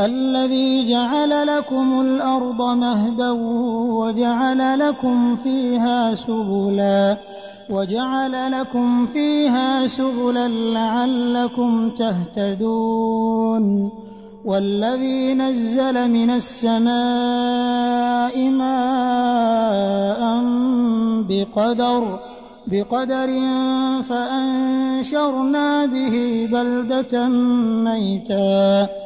الذي جعل لكم الأرض مهدا وجعل لكم فيها سبلا وجعل لكم فيها سبلا لعلكم تهتدون. والذي نزل من السماء ماء بقدر بقدر فأنشرنا به بلدة ميتا.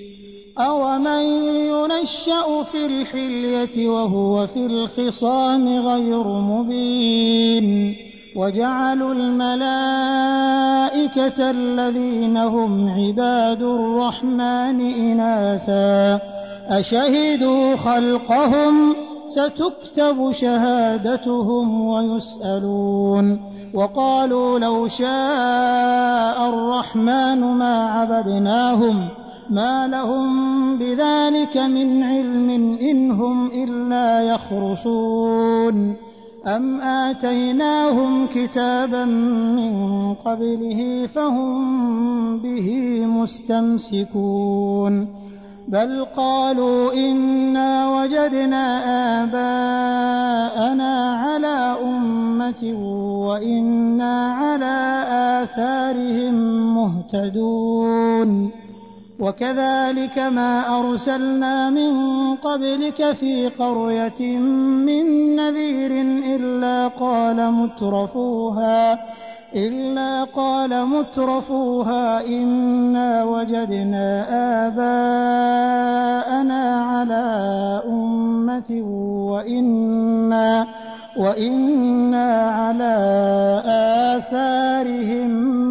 أومن ينشأ في الحلية وهو في الخصام غير مبين وجعلوا الملائكة الذين هم عباد الرحمن إناثا أشهدوا خلقهم ستكتب شهادتهم ويسألون وقالوا لو شاء الرحمن ما عبدناهم ما لهم بذلك من علم إن هم إلا يخرصون. أم آتيناهم كتابا من قبله فهم به مستمسكون. بل قالوا إنا وجدنا آباءنا على أمة وإنا على آثارهم مهتدون. وكذلك ما أرسلنا من قبلك في قرية من نذير إلا قال مترفوها إلا قال مترفوها إنا وجدنا آباءنا على أمة وإنا وإنا على آثارهم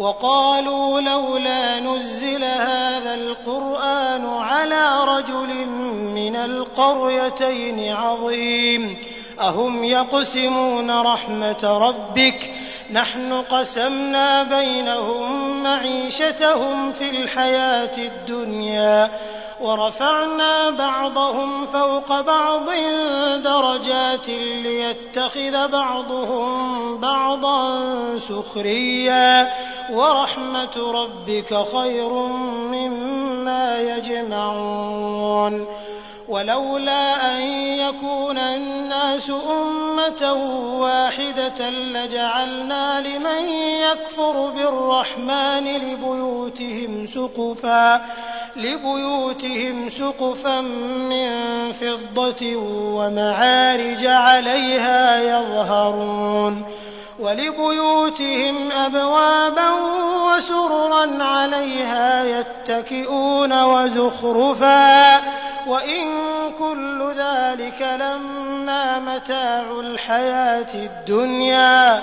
وقالوا لولا نزل هذا القرآن على رجل من القريتين عظيم. أهم يقسمون رحمة ربك؟ نحن قسمنا بينهم معيشتهم في الحياة الدنيا. ورفعنا بعضهم فوق بعض درجات ليتخذ بعضهم بعضا سخريا. ورحمة ربك خير مما يجمعون. ولولا أن يكون الناس أمة واحدة لجعلنا لمن يكفر بالرحمن لبيوتهم سقفا. لبيوتهم سقفا من فضة ومعارج عليها يظهرون ولبيوتهم أبوابا وسررا عليها يتكئون وزخرفا وإن كل ذلك لما متاع الحياة الدنيا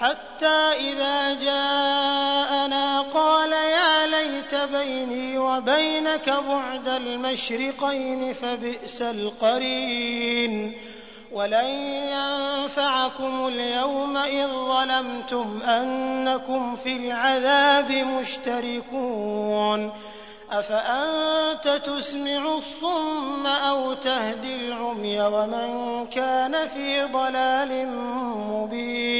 حتى إذا جاءنا قال يا ليت بيني وبينك بعد المشرقين فبئس القرين ولن ينفعكم اليوم إذ ظلمتم أنكم في العذاب مشتركون أفأنت تسمع الصم أو تهدي العمي ومن كان في ضلال مبين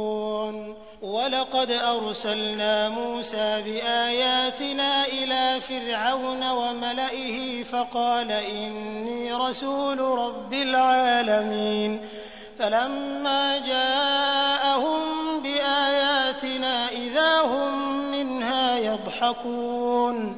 ولقد أرسلنا موسى بآياتنا إلى فرعون وملئه فقال إني رسول رب العالمين. فلما جاءهم بآياتنا إذا هم منها يضحكون.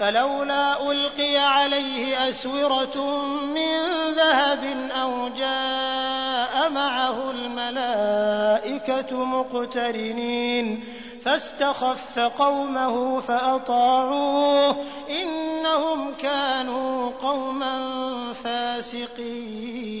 فلولا ألقي عليه أسورة من ذهب أو جاء معه الملائكة مقترنين فاستخف قومه فأطاعوه إنهم كانوا قوما فاسقين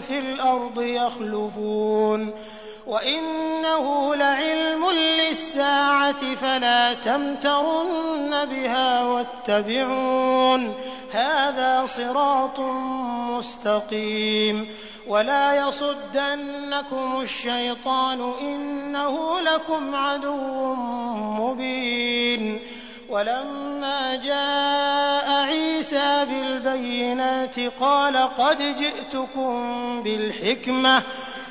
في الأرض يخلفون وإنه لعلم للساعة فلا تمترن بها واتبعون هذا صراط مستقيم ولا يصدنكم الشيطان إنه لكم عدو مبين ولما جاء عيسى بالبينات قال قد جئتكم بالحكمة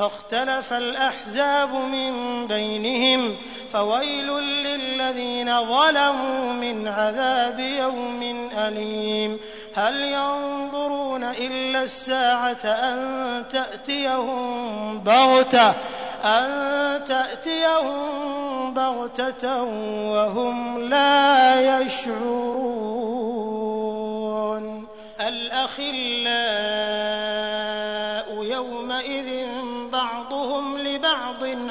فاختلف الأحزاب من بينهم فويل للذين ظلموا من عذاب يوم أليم هل ينظرون إلا الساعة أن تأتيهم بغتة أن تأتيهم بغتة وهم لا يشعرون الأخلاء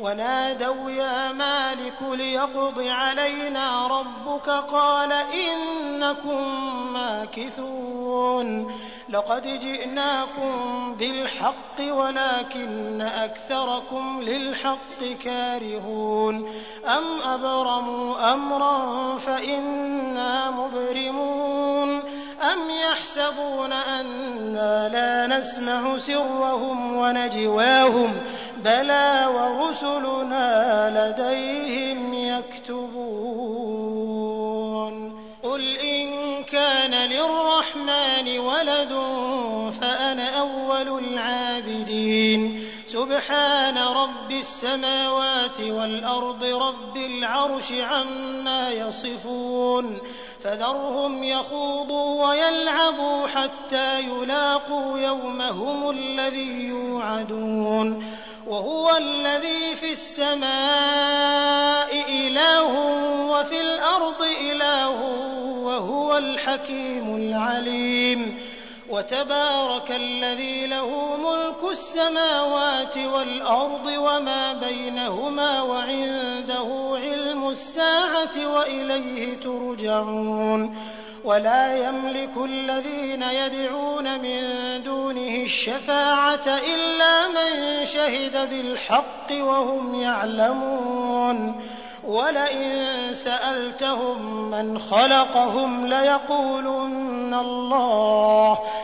ونادوا يا مالك ليقض علينا ربك قال إنكم ماكثون لقد جئناكم بالحق ولكن أكثركم للحق كارهون أم أبرموا أمرا فإنا مبرمون أم يحسبون أنا لا نسمع سرهم ونجواهم بلى ورسلنا لديهم يكتبون سبحان رب السماوات والأرض رب العرش عما يصفون فذرهم يخوضوا ويلعبوا حتى يلاقوا يومهم الذي يوعدون وهو الذي في السماء إله وفي الأرض إله وهو الحكيم العليم وتبارك الذي له ملك السماوات والأرض وما بينهما وعنده علم الساعة وإليه ترجعون. ولا يملك الذين يدعون من دونه الشفاعة إلا من شهد بالحق وهم يعلمون. ولئن سألتهم من خلقهم ليقولن الله